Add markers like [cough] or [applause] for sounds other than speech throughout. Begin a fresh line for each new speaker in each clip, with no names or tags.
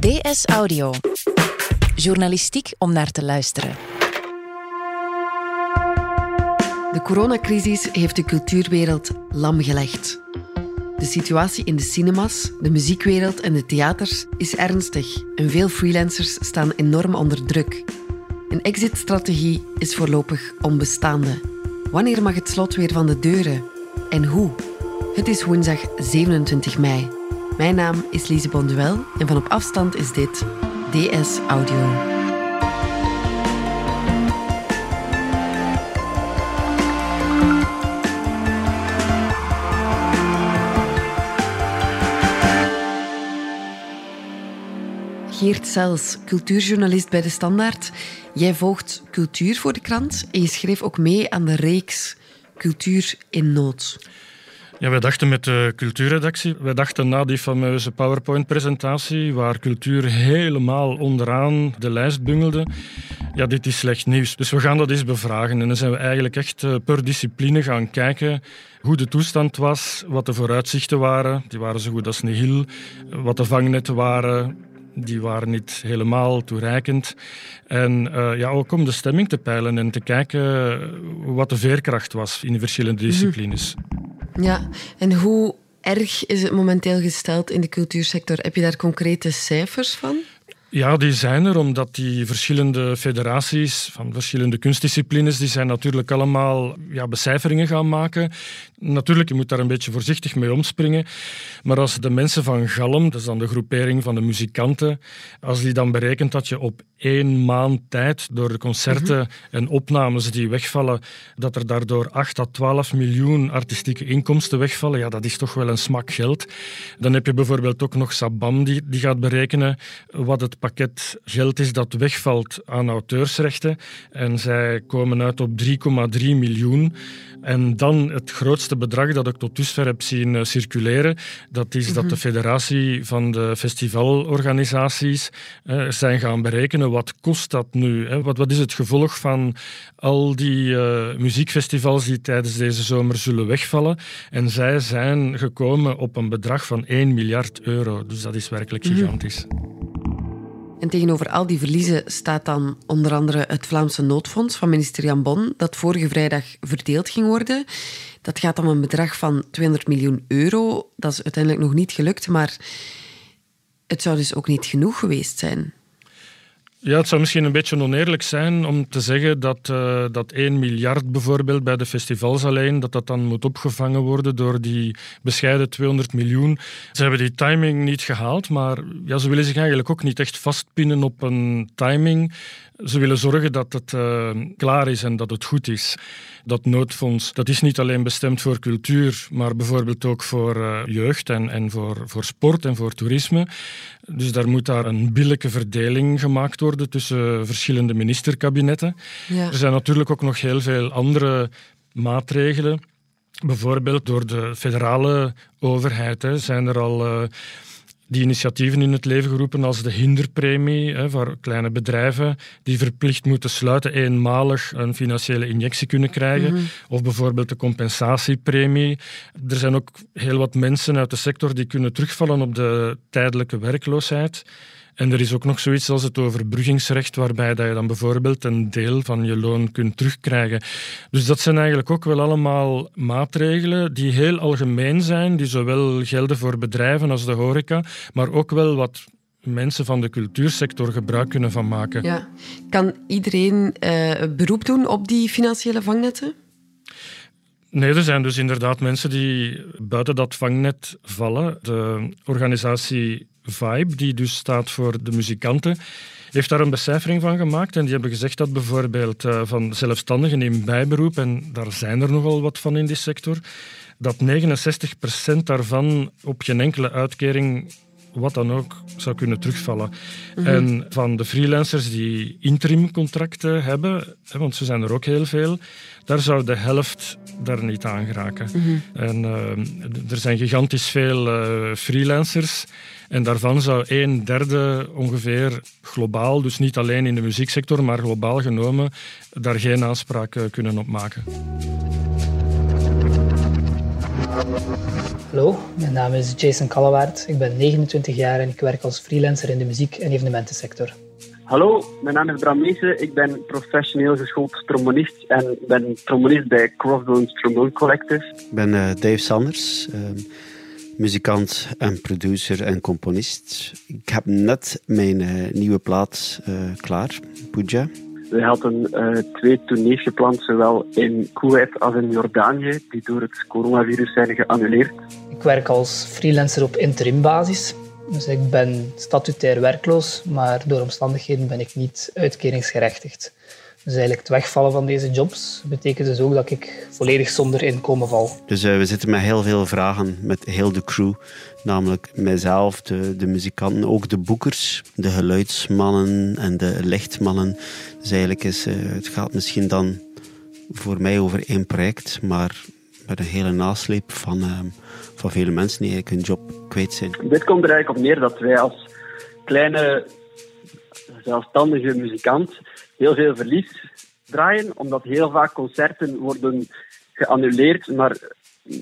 DS Audio. Journalistiek om naar te luisteren.
De coronacrisis heeft de cultuurwereld lam gelegd. De situatie in de cinemas, de muziekwereld en de theaters is ernstig en veel freelancers staan enorm onder druk. Een exit-strategie is voorlopig onbestaande. Wanneer mag het slot weer van de deuren? En hoe? Het is woensdag 27 mei. Mijn naam is Lise Bonduel en van op afstand is dit DS Audio. Geert Sels, cultuurjournalist bij De Standaard. Jij volgt cultuur voor de krant en je schreef ook mee aan de reeks Cultuur in Nood.
Ja, wij dachten met de cultuurredactie, wij dachten na die fameuze PowerPoint-presentatie, waar cultuur helemaal onderaan de lijst bungelde, ja, dit is slecht nieuws. Dus we gaan dat eens bevragen. En dan zijn we eigenlijk echt eh, per discipline gaan kijken hoe de toestand was, wat de vooruitzichten waren. Die waren zo goed als nihil. Wat de vangnetten waren, die waren niet helemaal toereikend. En uh, ja, ook om de stemming te peilen en te kijken wat de veerkracht was in de verschillende
Mhm.
disciplines.
Ja, en hoe erg is het momenteel gesteld in de cultuursector? Heb je daar concrete cijfers van?
Ja, die zijn er omdat die verschillende federaties van verschillende kunstdisciplines, die zijn natuurlijk allemaal ja, becijferingen gaan maken. Natuurlijk, je moet daar een beetje voorzichtig mee omspringen. Maar als de mensen van Galm, dat is dan de groepering van de muzikanten, als die dan berekent dat je op één maand tijd door de concerten en opnames die wegvallen, dat er daardoor 8 à 12 miljoen artistieke inkomsten wegvallen, ja, dat is toch wel een smak geld. Dan heb je bijvoorbeeld ook nog Sabam die, die gaat berekenen wat het pakket geld is dat wegvalt aan auteursrechten. En zij komen uit op 3,3 miljoen. En dan het grootste bedrag dat ik tot dusver heb zien eh, circuleren, dat is dat de federatie van de festivalorganisaties eh, zijn gaan berekenen wat kost dat nu? Hè? Wat, wat is het gevolg van al die eh, muziekfestivals die tijdens deze zomer zullen wegvallen? En zij zijn gekomen op een bedrag van 1 miljard euro. Dus dat is werkelijk gigantisch.
En tegenover al die verliezen staat dan onder andere het Vlaamse noodfonds van minister Jan Bon, dat vorige vrijdag verdeeld ging worden. Dat gaat om een bedrag van 200 miljoen euro. Dat is uiteindelijk nog niet gelukt, maar het zou dus ook niet genoeg geweest zijn.
Ja, het zou misschien een beetje oneerlijk zijn om te zeggen dat, eh, dat 1 miljard bijvoorbeeld bij de festivals alleen, dat dat dan moet opgevangen worden door die bescheiden 200 miljoen. Ze hebben die timing niet gehaald, maar ja, ze willen zich eigenlijk ook niet echt vastpinnen op een timing. Ze willen zorgen dat het eh, klaar is en dat het goed is. Dat noodfonds dat is niet alleen bestemd voor cultuur, maar bijvoorbeeld ook voor eh, jeugd en, en voor, voor sport en voor toerisme. Dus daar moet daar een billijke verdeling gemaakt worden tussen verschillende ministerkabinetten.
Ja.
Er zijn natuurlijk ook nog heel veel andere maatregelen. Bijvoorbeeld door de federale overheid hè, zijn er al eh, die initiatieven in het leven geroepen als de hinderpremie hè, voor kleine bedrijven die verplicht moeten sluiten eenmalig een financiële injectie kunnen krijgen. Of bijvoorbeeld de compensatiepremie. Er zijn ook heel wat mensen uit de sector die kunnen terugvallen op de tijdelijke werkloosheid. En er is ook nog zoiets als het overbruggingsrecht, waarbij dat je dan bijvoorbeeld een deel van je loon kunt terugkrijgen. Dus dat zijn eigenlijk ook wel allemaal maatregelen die heel algemeen zijn, die zowel gelden voor bedrijven als de horeca, maar ook wel wat mensen van de cultuursector gebruik kunnen van maken.
Ja. Kan iedereen eh, beroep doen op die financiële vangnetten?
Nee, er zijn dus inderdaad mensen die buiten dat vangnet vallen. De organisatie Vibe, die dus staat voor de muzikanten, heeft daar een becijfering van gemaakt. En die hebben gezegd dat bijvoorbeeld eh, van zelfstandigen in bijberoep, en daar zijn er nogal wat van in die sector, dat 69% daarvan op geen enkele uitkering wat dan ook zou kunnen terugvallen. En van de freelancers die interimcontracten hebben, hè, want ze zijn er ook heel veel, daar zou de helft daar niet aan geraken. En eh, d- er zijn gigantisch veel eh, freelancers. En daarvan zou een derde ongeveer globaal, dus niet alleen in de muzieksector, maar globaal genomen, daar geen aanspraak eh, kunnen op maken.
Hallo, mijn naam is Jason Kallewaard. Ik ben 29 jaar en ik werk als freelancer in de muziek- en evenementensector.
Hallo, mijn naam is Bram Meese. Ik ben professioneel geschoold trombonist en ben trombonist bij Crossbones Trombone Collective.
Ik ben uh, Dave Sanders, uh, muzikant en producer en componist. Ik heb net mijn uh, nieuwe plaat klaar, Puja.
We hadden twee tournees gepland, zowel in Kuwait als in Jordanië, die door het coronavirus zijn geannuleerd.
Ik werk als freelancer op interimbasis. Dus ik ben statutair werkloos, maar door omstandigheden ben ik niet uitkeringsgerechtigd. Dus eigenlijk het wegvallen van deze jobs betekent dus ook dat ik volledig zonder inkomen val.
Dus uh, we zitten met heel veel vragen met heel de crew. Namelijk mijzelf, de, de muzikanten, ook de boekers, de geluidsmannen en de lichtmannen. Dus eigenlijk is uh, het gaat misschien dan voor mij over één project, maar met een hele nasleep van, uh, van vele mensen die eigenlijk hun job kwijt zijn.
Dit komt er eigenlijk op neer dat wij als kleine zelfstandige muzikant heel veel verlies draaien, omdat heel vaak concerten worden geannuleerd, maar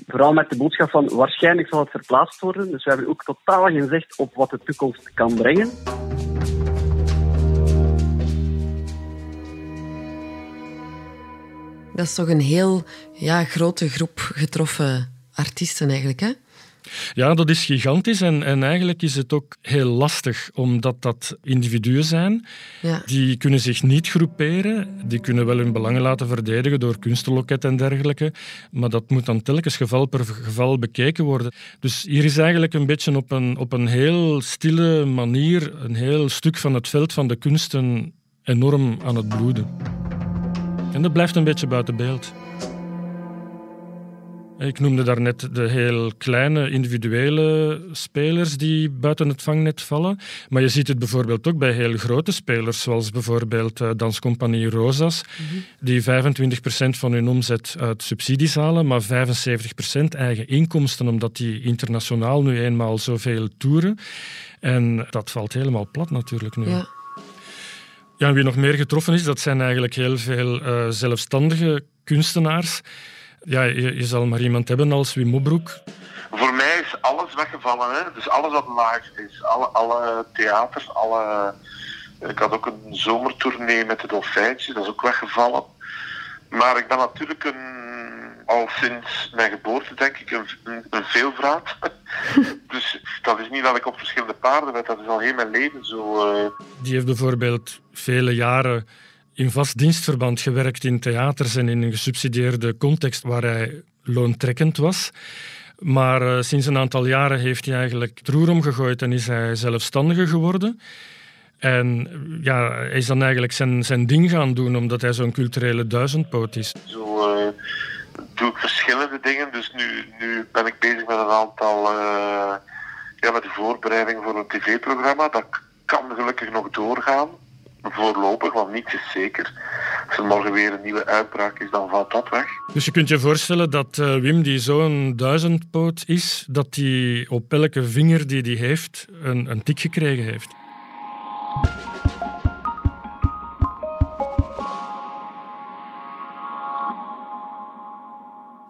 vooral met de boodschap van waarschijnlijk zal het verplaatst worden. Dus we hebben ook totaal geen zicht op wat de toekomst kan brengen.
Dat is toch een heel ja, grote groep getroffen artiesten eigenlijk, hè?
Ja, dat is gigantisch en, en eigenlijk is het ook heel lastig, omdat dat individuen zijn. Ja. Die kunnen zich niet groeperen, die kunnen wel hun belangen laten verdedigen door kunstenloket en dergelijke, maar dat moet dan telkens geval per geval bekeken worden. Dus hier is eigenlijk een beetje op een, op een heel stille manier een heel stuk van het veld van de kunsten enorm aan het bloeden. En dat blijft een beetje buiten beeld. Ik noemde daarnet de heel kleine individuele spelers die buiten het vangnet vallen. Maar je ziet het bijvoorbeeld ook bij heel grote spelers, zoals bijvoorbeeld uh, Danscompagnie Rosas, mm-hmm. die 25% van hun omzet uit subsidies halen, maar 75% eigen inkomsten, omdat die internationaal nu eenmaal zoveel toeren. En dat valt helemaal plat natuurlijk nu. Ja. Ja, wie nog meer getroffen is, dat zijn eigenlijk heel veel uh, zelfstandige kunstenaars ja, je, je, zal maar iemand hebben als Wim Mobroek.
Voor mij is alles weggevallen. Hè? Dus alles wat live is. Alle, alle theaters, alle... Ik had ook een zomertournee met de Dolfijntjes, dat is ook weggevallen. Maar ik ben natuurlijk een, al sinds mijn geboorte, denk ik, een, een, een veelvraat. [laughs] dus dat is niet dat ik op verschillende paarden ben, dat is al heel mijn leven zo. Uh...
Die heeft bijvoorbeeld vele jaren in vast dienstverband gewerkt in theaters en in een gesubsidieerde context waar hij loontrekkend was. Maar uh, sinds een aantal jaren heeft hij eigenlijk het roer omgegooid en is hij zelfstandiger geworden. En ja, hij is dan eigenlijk zijn, zijn ding gaan doen, omdat hij zo'n culturele duizendpoot is.
Zo uh, doe ik verschillende dingen. Dus nu, nu ben ik bezig met een aantal... Uh, ja, met de voorbereiding voor een tv-programma. Dat kan gelukkig nog doorgaan voorlopig, want niets is zeker. Als er morgen weer een nieuwe uitbraak is, dan valt dat weg.
Dus je kunt je voorstellen dat uh, Wim, die zo'n duizendpoot is, dat hij op elke vinger die hij heeft een, een tik gekregen heeft.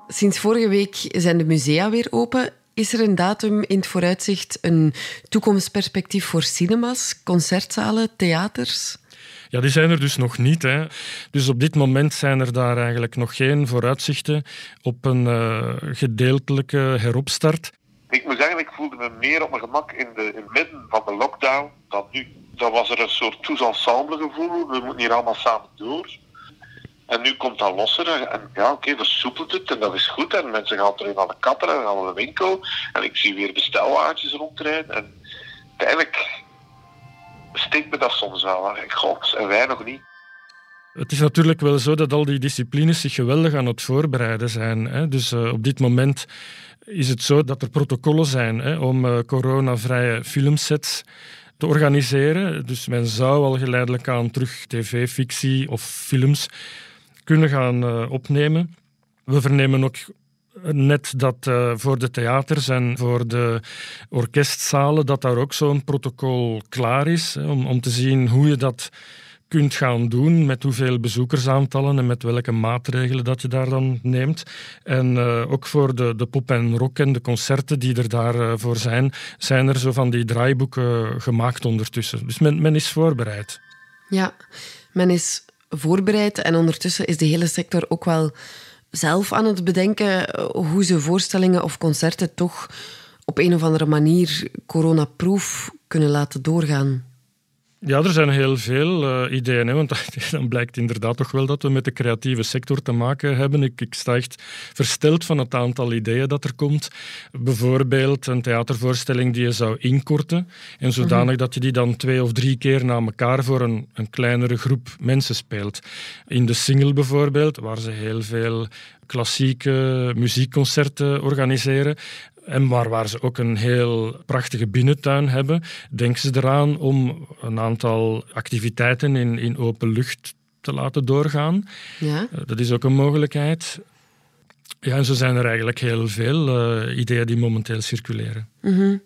Sinds vorige week zijn de musea weer open. Is er een datum in het vooruitzicht, een toekomstperspectief voor cinemas, concertzalen, theaters?
Ja, die zijn er dus nog niet. Hè. Dus op dit moment zijn er daar eigenlijk nog geen vooruitzichten op een uh, gedeeltelijke heropstart.
Ik moet zeggen, ik voelde me meer op mijn gemak in, de, in het midden van de lockdown dan nu. Dan was er een soort tous ensemble gevoel. We moeten hier allemaal samen door. En nu komt dat losser. En ja, oké, okay, versoepelt het en dat is goed. En mensen gaan terug naar de kapper en gaan naar de winkel. En ik zie weer bestelwaartjes rondrijden. En uiteindelijk steekt me dat soms wel. God, en wij nog niet.
Het is natuurlijk wel zo dat al die disciplines zich geweldig aan het voorbereiden zijn. Hè? Dus uh, op dit moment is het zo dat er protocollen zijn hè, om uh, coronavrije filmsets te organiseren. Dus men zou al geleidelijk aan terug tv-fictie of films kunnen gaan uh, opnemen. We vernemen ook net dat uh, voor de theaters en voor de orkestzalen dat daar ook zo'n protocol klaar is om, om te zien hoe je dat kunt gaan doen, met hoeveel bezoekersaantallen en met welke maatregelen dat je daar dan neemt. En ook voor de, de pop en rock en de concerten die er daarvoor uh, zijn, zijn er zo van die draaiboeken gemaakt ondertussen. Dus men, men is voorbereid.
Ja, men is voorbereid en ondertussen is de hele sector ook wel zelf aan het bedenken hoe ze voorstellingen of concerten toch op een of andere manier coronaproof kunnen laten doorgaan.
Ja, er zijn heel veel uh, ideeën. Hè, want [laughs] dan blijkt inderdaad toch wel dat we met de creatieve sector te maken hebben. Ik, ik sta echt versteld van het aantal ideeën dat er komt. Bijvoorbeeld een theatervoorstelling die je zou inkorten. En zodanig mm -hmm. dat je die dan twee of drie keer na elkaar voor een, een kleinere groep mensen speelt. In de single bijvoorbeeld, waar ze heel veel klassieke muziekconcerten organiseren. En waar, waar ze ook een heel prachtige binnentuin hebben, denken ze eraan om een aantal activiteiten in, in open lucht te laten doorgaan.
Ja.
Dat is ook een mogelijkheid. Ja, en zo zijn er eigenlijk heel veel uh, ideeën die momenteel circuleren.
Mm -hmm.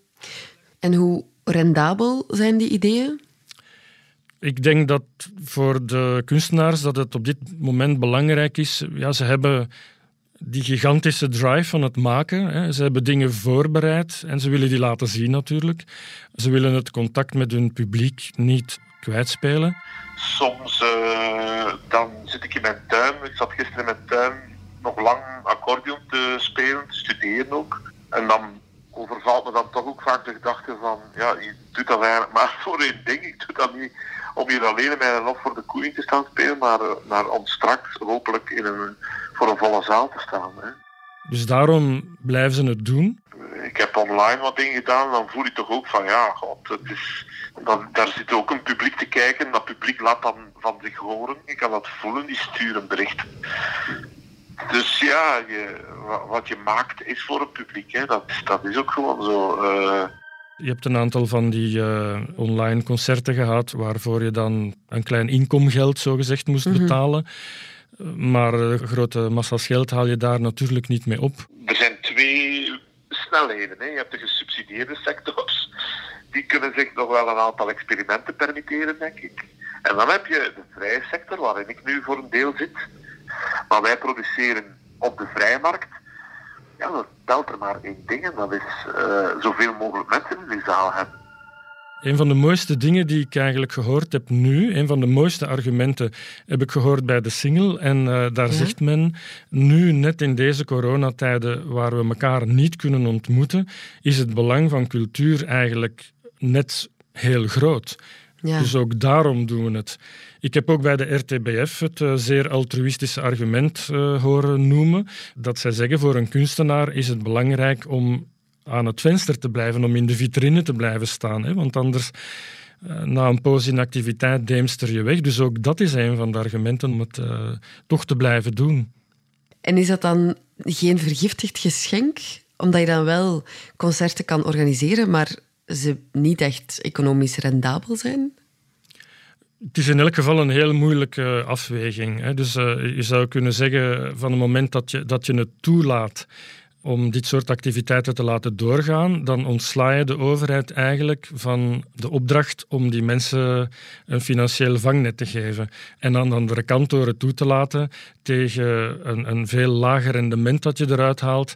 En hoe rendabel zijn die ideeën?
Ik denk dat voor de kunstenaars dat het op dit moment belangrijk is. Ja, ze hebben die gigantische drive van het maken. Hè. Ze hebben dingen voorbereid en ze willen die laten zien natuurlijk. Ze willen het contact met hun publiek niet kwijtspelen.
Soms uh, dan zit ik in mijn tuin. Ik zat gisteren in mijn tuin nog lang accordeon te spelen, te studeren ook. En dan overvalt me dan toch ook vaak de gedachte van, ja, je doet dat eigenlijk maar [laughs] voor één ding. Ik doe dat niet om hier alleen in mijn lof voor de koeien te staan spelen, maar, maar om straks hopelijk in een, voor een volle zaal te staan. Hè.
Dus daarom blijven ze het doen?
Ik heb online wat dingen gedaan, dan voel ik toch ook van ja, god, het is, dan, daar zit ook een publiek te kijken. Dat publiek laat dan van zich horen. Je kan dat voelen, die sturen berichten. Dus ja, je, wat je maakt is voor het publiek. Hè. Dat, dat is ook gewoon zo. Uh,
je hebt een aantal van die uh, online concerten gehad waarvoor je dan een klein inkomgeld zogezegd moest mm -hmm. betalen. Maar uh, grote massa's geld haal je daar natuurlijk niet mee op.
Er zijn twee snelheden. Hè. Je hebt de gesubsidieerde sectors. Die kunnen zich nog wel een aantal experimenten permitteren, denk ik. En dan heb je de vrije sector, waarin ik nu voor een deel zit. Maar wij produceren op de vrije markt ja, dat telt er maar één ding en dat is uh, zoveel mogelijk mensen in die zaal hebben.
Een van de mooiste dingen die ik eigenlijk gehoord heb nu, een van de mooiste argumenten heb ik gehoord bij de single. En uh, daar ja. zegt men, nu net in deze coronatijden waar we elkaar niet kunnen ontmoeten, is het belang van cultuur eigenlijk net heel groot. Ja. Dus ook daarom doen we het. Ik heb ook bij de RTBF het uh, zeer altruïstische argument uh, horen noemen. Dat zij zeggen, voor een kunstenaar is het belangrijk om aan het venster te blijven, om in de vitrine te blijven staan. Hè? Want anders, uh, na een poos in activiteit, deemster je weg. Dus ook dat is een van de argumenten om het toch te blijven doen.
En is dat dan geen vergiftigd geschenk? Omdat je dan wel concerten kan organiseren, maar ze niet echt economisch rendabel zijn?
Het is in elk geval een heel moeilijke afweging. Hè. Dus uh, je zou kunnen zeggen, van het moment dat je, dat je het toelaat om dit soort activiteiten te laten doorgaan, dan ontsla je de overheid eigenlijk van de opdracht om die mensen een financieel vangnet te geven. En dan andere kantoren toe te laten tegen een, een veel lager rendement dat je eruit haalt.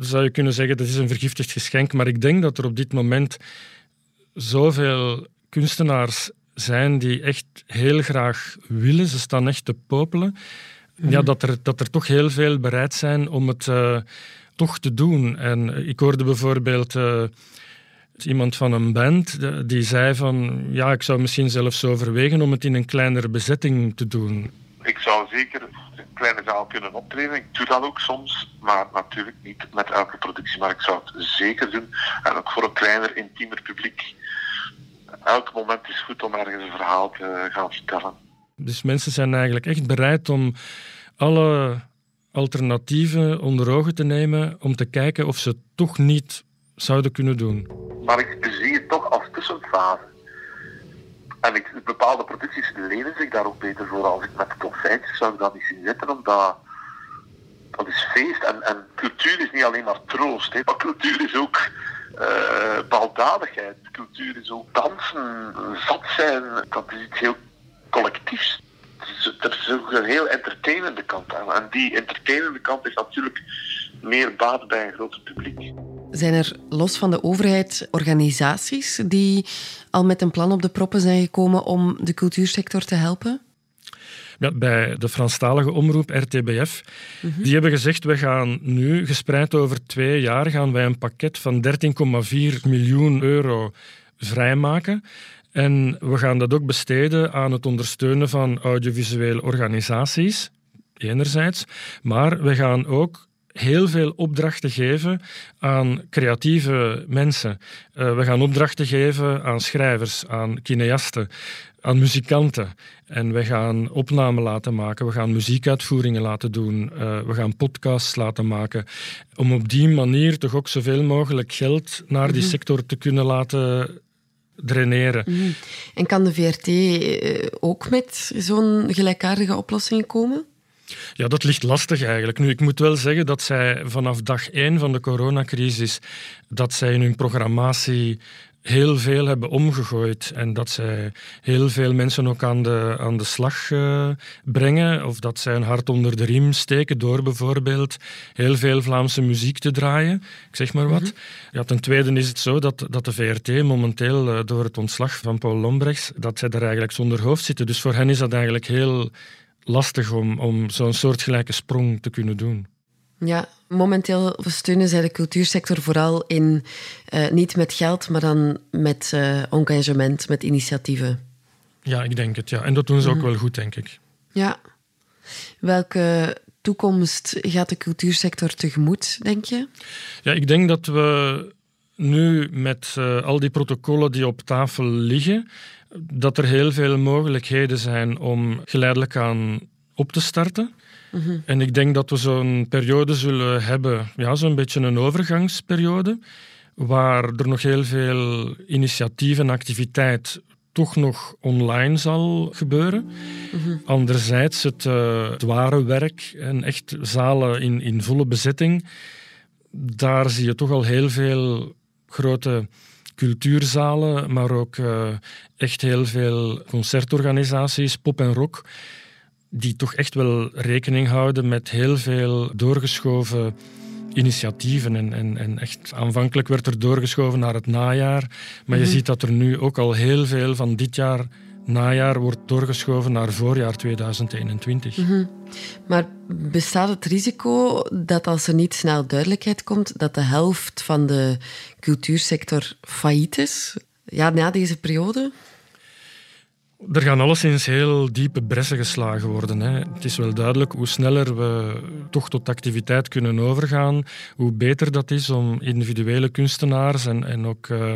Zou je kunnen zeggen, dat is een vergiftigd geschenk. Maar ik denk dat er op dit moment zoveel kunstenaars zijn die echt heel graag willen. Ze staan echt te popelen. Ja, mhm. dat, er, dat er toch heel veel bereid zijn om het uh, toch te doen. En ik hoorde bijvoorbeeld uh, iemand van een band die zei van ja, ik zou misschien zelfs overwegen om het in een kleinere bezetting te doen.
Ik zou zeker een kleine zaal kunnen optreden. Ik doe dat ook soms, maar natuurlijk niet met elke productie. Maar ik zou het zeker doen. En ook voor een kleiner, intiemer publiek elk moment is goed om ergens een verhaal te gaan vertellen.
Dus mensen zijn eigenlijk echt bereid om alle alternatieven onder ogen te nemen om te kijken of ze toch niet zouden kunnen doen.
Maar ik zie het toch als tussenfase. En ik, bepaalde producties lenen zich daar ook beter voor. Als ik met de top 50 zou ik dat niet zien zitten, omdat dat is feest. En, en cultuur is niet alleen maar troost, hè, maar cultuur is ook uh, baldadigheid. Cultuur is ook dansen, zat zijn. Dat is iets heel collectief creatiefs. Er is ook een heel entertainende kant aan. En die entertainende kant is natuurlijk meer baat bij een groter publiek.
Zijn er los van de overheid organisaties die al met een plan op de proppen zijn gekomen om de cultuursector te helpen?
Ja, bij de Franstalige omroep RTBF. Die hebben gezegd, we gaan nu, gespreid over twee jaar, gaan wij een pakket van 13,4 miljoen euro vrijmaken. En we gaan dat ook besteden aan het ondersteunen van audiovisuele organisaties, enerzijds. Maar we gaan ook heel veel opdrachten geven aan creatieve mensen. Uh, we gaan opdrachten geven aan schrijvers, aan cineasten, aan muzikanten. En we gaan opnamen laten maken, we gaan muziekuitvoeringen laten doen, uh, we gaan podcasts laten maken. Om op die manier toch ook zoveel mogelijk geld naar die -hmm. sector te kunnen laten draineren.
Mm -hmm. En kan de VRT uh, ook met zo'n gelijkaardige oplossing komen?
Ja, dat ligt lastig eigenlijk. Nu, ik moet wel zeggen dat zij vanaf dag één van de coronacrisis, dat zij in hun programmatie heel veel hebben omgegooid en dat zij heel veel mensen ook aan de, aan de slag uh, brengen of dat zij een hart onder de riem steken door bijvoorbeeld heel veel Vlaamse muziek te draaien, ik zeg maar wat. Mm -hmm. ja, ten tweede is het zo dat, dat de VRT momenteel uh, door het ontslag van Paul Lombrechts, dat zij er eigenlijk zonder hoofd zitten. Dus voor hen is dat eigenlijk heel lastig om, om zo'n soortgelijke sprong te kunnen doen.
Ja, momenteel steunen zij de cultuursector vooral in, uh, niet met geld, maar dan met uh, engagement, met initiatieven.
Ja, ik denk het, ja. En dat doen ze ook mm. wel goed, denk ik.
Ja. Welke toekomst gaat de cultuursector tegemoet, denk je?
Ja, ik denk dat we nu met uh, al die protocollen die op tafel liggen, dat er heel veel mogelijkheden zijn om geleidelijk aan op te starten. En ik denk dat we zo'n periode zullen hebben, ja, zo'n beetje een overgangsperiode, waar er nog heel veel initiatief en activiteit toch nog online zal gebeuren. Anderzijds het, uh, het ware werk en echt zalen in, in volle bezetting, daar zie je toch al heel veel grote cultuurzalen, maar ook uh, echt heel veel concertorganisaties, pop en rock, die toch echt wel rekening houden met heel veel doorgeschoven initiatieven. En, en, en echt aanvankelijk werd er doorgeschoven naar het najaar, maar je ziet dat er nu ook al heel veel van dit jaar najaar wordt doorgeschoven naar voorjaar 2021.
Mm-hmm. Maar bestaat het risico dat als er niet snel duidelijkheid komt, dat de helft van de cultuursector failliet is? Ja, na deze periode?
Er gaan alleszins heel diepe bressen geslagen worden. Hè. Het is wel duidelijk hoe sneller we toch tot activiteit kunnen overgaan, hoe beter dat is om individuele kunstenaars en, en ook uh,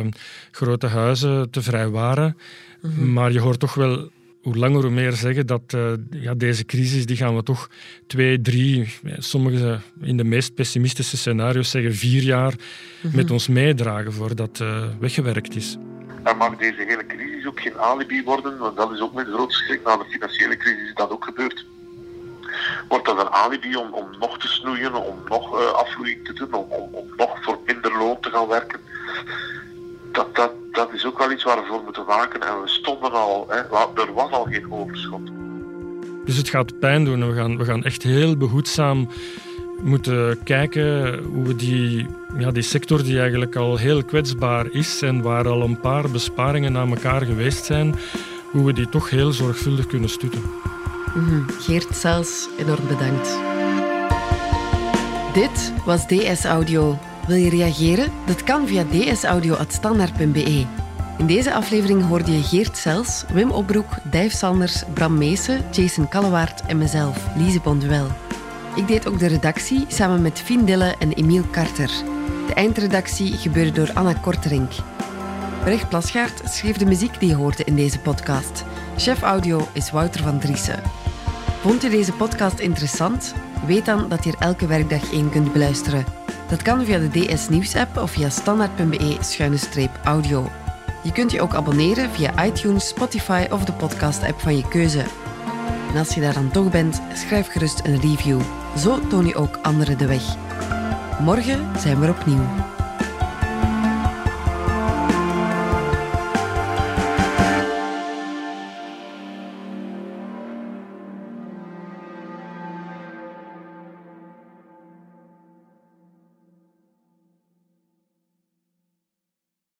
grote huizen te vrijwaren. Mm-hmm. Maar je hoort toch wel hoe langer hoe meer zeggen dat uh, ja, deze crisis die gaan we toch twee, drie, sommige in de meest pessimistische scenario's zeggen vier jaar mm-hmm. met ons meedragen voordat het uh, weggewerkt is.
Dan mag deze hele crisis ook geen alibi worden, want dat is ook met grootste schrik na de financiële crisis dat ook gebeurt. Wordt dat een alibi om, om nog te snoeien, om nog uh, afvloeiing te doen, om, om, om nog voor minder loon te gaan werken? Dat, dat, dat is ook wel iets waar we voor moeten waken. En we stonden al, hè, er was al geen overschot.
Dus het gaat pijn doen. We gaan, we gaan echt heel behoedzaam moeten kijken hoe we die, ja, die sector die eigenlijk al heel kwetsbaar is en waar al een paar besparingen naar elkaar geweest zijn, hoe we die toch heel zorgvuldig kunnen stutten.
Mm-hmm. Geert Sels, enorm bedankt. Dit was DS Audio. Wil je reageren? Dat kan via dsaudio.standaard.be. In deze aflevering hoorde je Geert Sels, Wim Opbroek, Dijf Sanders, Bram Meesen, Jason Kallewaard en mezelf, Lise Bonduel. Ik deed ook de redactie samen met Fien Dille en Emiel Carter. De eindredactie gebeurde door Anna Korterink. Brecht Plasgaard schreef de muziek die je hoorde in deze podcast. Chef audio is Wouter van Driessen. Vond je deze podcast interessant? Weet dan dat je er elke werkdag één kunt beluisteren. Dat kan via de DS Nieuws app of via standaard.be-audio. Je kunt je ook abonneren via iTunes, Spotify of de podcast-app van je keuze. En als je daar dan toch bent, schrijf gerust een review. Zo toon je ook anderen de weg. Morgen zijn we opnieuw.